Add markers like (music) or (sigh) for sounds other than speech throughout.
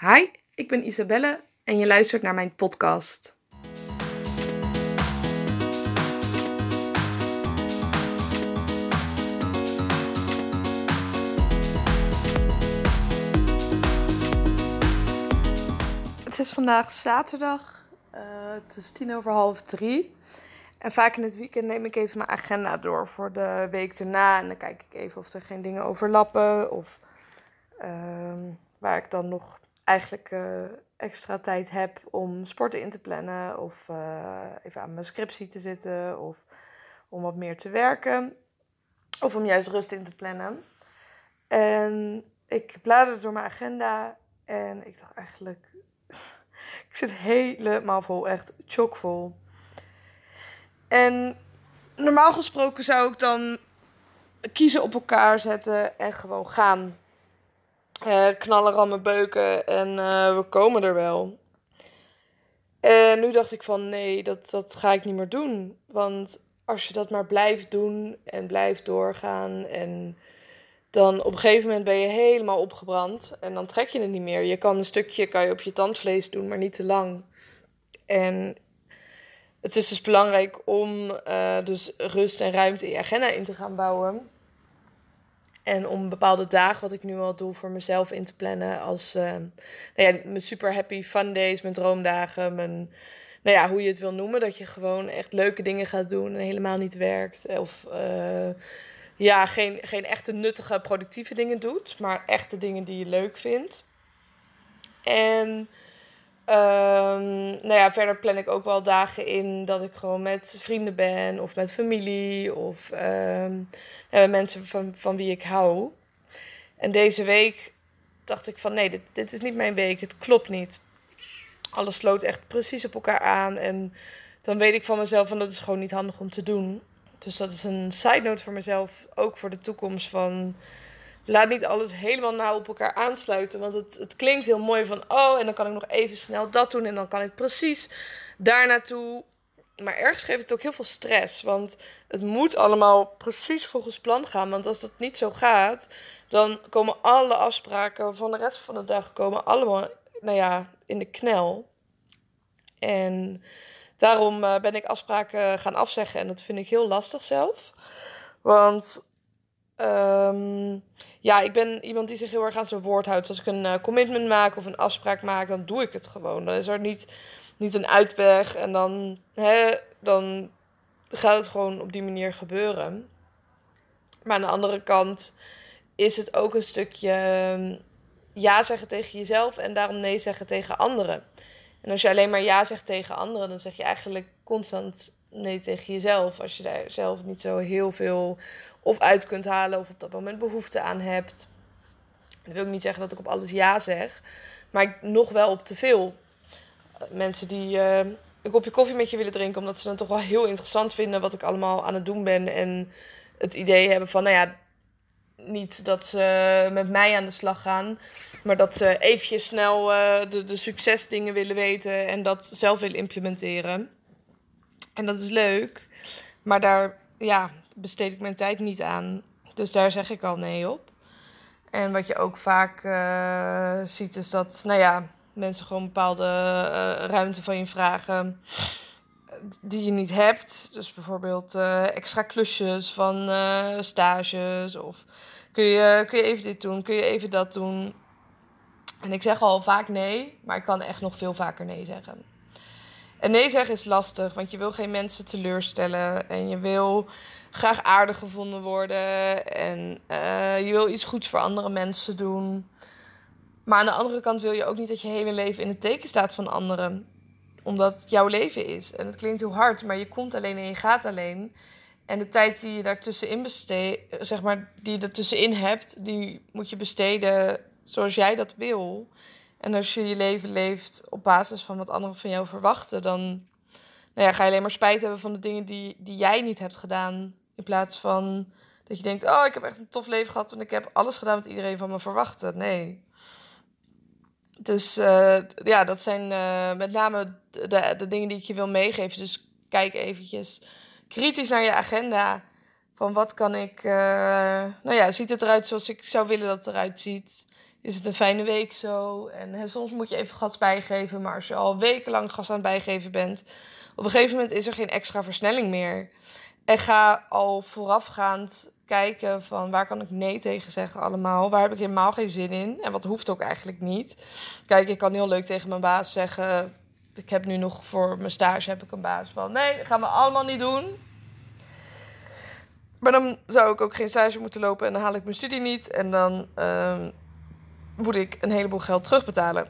Hi, ik ben Isabelle en je luistert naar mijn podcast. Het is vandaag zaterdag. Uh, het is tien over half drie. En vaak in het weekend neem ik even mijn agenda door voor de week erna. En dan kijk ik even of er geen dingen overlappen. Of uh, waar ik dan nog eigenlijk uh, extra tijd heb om sporten in te plannen. Of uh, even aan mijn scriptie te zitten. Of om wat meer te werken. Of om juist rust in te plannen. En ik bladerde door mijn agenda. En ik dacht eigenlijk... (laughs) ik zit helemaal vol. Echt chockvol. En normaal gesproken zou ik dan kiezen op elkaar zetten en gewoon gaan. Uh, knallen, rammen, beuken en uh, we komen er wel. En nu dacht ik van nee, dat, dat ga ik niet meer doen. Want als je dat maar blijft doen en blijft doorgaan en dan op een gegeven moment ben je helemaal opgebrand en dan trek je het niet meer. Je kan een stukje kan je op je tandvlees doen, maar niet te lang. En het is dus belangrijk om dus rust en ruimte in je agenda in te gaan bouwen. En om bepaalde dagen, wat ik nu al doe, voor mezelf in te plannen. Als uh, nou ja, mijn super happy fun days, mijn droomdagen, mijn, nou ja, hoe je het wil noemen. Dat je gewoon echt leuke dingen gaat doen en helemaal niet werkt. Of uh, ja, geen, geen echte nuttige, productieve dingen doet. Maar echte dingen die je leuk vindt. En Um, nou ja, verder plan ik ook wel dagen in dat ik gewoon met vrienden ben of met familie of um, ja, mensen van, van wie ik hou. En deze week dacht ik van nee, dit, dit is niet mijn week, dit klopt niet. Alles sloot echt precies op elkaar aan en dan weet ik van mezelf van dat is gewoon niet handig om te doen. Dus dat is een side note voor mezelf, ook voor de toekomst van laat niet alles helemaal nauw op elkaar aansluiten. Want het, het klinkt heel mooi van, oh, en dan kan ik nog even snel dat doen. En dan kan ik precies daar naartoe. Maar ergens geeft het ook heel veel stress. Want het moet allemaal precies volgens plan gaan. Want als dat niet zo gaat, dan komen alle afspraken van de rest van de dag komen allemaal, nou ja, in de knel. En daarom uh, ben ik afspraken gaan afzeggen. En dat vind ik heel lastig zelf. Want Um, ja, ik ben iemand die zich heel erg aan zijn woord houdt. Als ik een uh, commitment maak of een afspraak maak, dan doe ik het gewoon. Dan is er niet, niet een uitweg en dan, hè, dan gaat het gewoon op die manier gebeuren. Maar aan de andere kant is het ook een stukje ehm, ja zeggen tegen jezelf en daarom nee zeggen tegen anderen. En als je alleen maar ja zegt tegen anderen, dan zeg je eigenlijk constant nee tegen jezelf. Als je daar zelf niet zo heel veel of uit kunt halen of op dat moment behoefte aan hebt. Dat wil ik niet zeggen dat ik op alles ja zeg, maar nog wel op te veel. Mensen die uh, een kopje koffie met je willen drinken, omdat ze dan toch wel heel interessant vinden wat ik allemaal aan het doen ben. En het idee hebben van, nou ja, niet dat ze met mij aan de slag gaan, maar dat ze eventjes snel uh, de, de succesdingen willen weten en dat zelf willen implementeren. En dat is leuk, maar daar, ja, besteed ik mijn tijd niet aan. Dus daar zeg ik al nee op. En wat je ook vaak uh, ziet is dat, nou ja, mensen gewoon bepaalde uh, ruimte van je vragen die je niet hebt. Dus bijvoorbeeld extra klusjes van stages of kun je, kun je even dit doen, kun je even dat doen. En ik zeg al vaak nee, maar ik kan echt nog veel vaker nee zeggen. En nee zeggen is lastig, want je wil geen mensen teleurstellen en je wil graag aardig gevonden worden en uh, je wil iets goeds voor andere mensen doen. Maar aan de andere kant wil je ook niet dat je hele leven in het teken staat van anderen, omdat het jouw leven is. En het klinkt heel hard, maar je komt alleen en je gaat alleen. En de tijd die je daartussenin besteedt, zeg maar, die je ertussenin hebt, die moet je besteden zoals jij dat wil. En als je je leven leeft op basis van wat anderen van jou verwachten, dan nou ja, ga je alleen maar spijt hebben van de dingen die, die jij niet hebt gedaan. In plaats van dat je denkt, oh, ik heb echt een tof leven gehad, want ik heb alles gedaan wat iedereen van me verwachtte. Nee. Dus uh, ja, dat zijn uh, met name de, de dingen die ik je wil meegeven. Dus kijk eventjes kritisch naar je agenda. Van wat kan ik, uh, nou ja, ziet het eruit zoals ik zou willen dat het eruit ziet? Is het een fijne week zo. En hè, soms moet je even gas bijgeven. Maar als je al wekenlang gas aan bijgeven bent, op een gegeven moment is er geen extra versnelling meer. En ga al voorafgaand kijken van waar kan ik nee tegen zeggen allemaal. Waar heb ik helemaal geen zin in. En wat hoeft ook eigenlijk niet. Kijk, ik kan heel leuk tegen mijn baas zeggen. Ik heb nu nog voor mijn stage heb ik een baas van. Nee, dat gaan we allemaal niet doen. Maar dan zou ik ook geen stage moeten lopen en dan haal ik mijn studie niet. En dan ehm, moet ik een heleboel geld terugbetalen.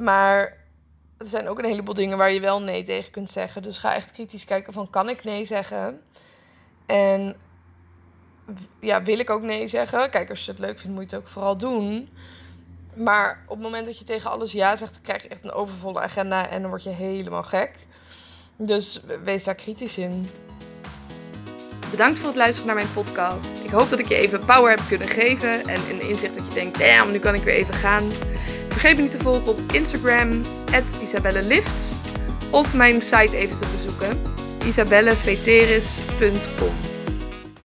Maar er zijn ook een heleboel dingen waar je wel nee tegen kunt zeggen. Dus ga echt kritisch kijken van kan ik nee zeggen? En ja, wil ik ook nee zeggen? Kijk, als je het leuk vindt, moet je het ook vooral doen. Maar op het moment dat je tegen alles ja zegt, dan krijg je echt een overvolle agenda en dan word je helemaal gek. Dus wees daar kritisch in. Bedankt voor het luisteren naar mijn podcast. Ik hoop dat ik je even power heb kunnen geven en een inzicht dat je denkt, damn, nu kan ik weer even gaan. Vergeet me niet te volgen op Instagram, isabellelifts. Of mijn site even te bezoeken, isabelleveteris.com.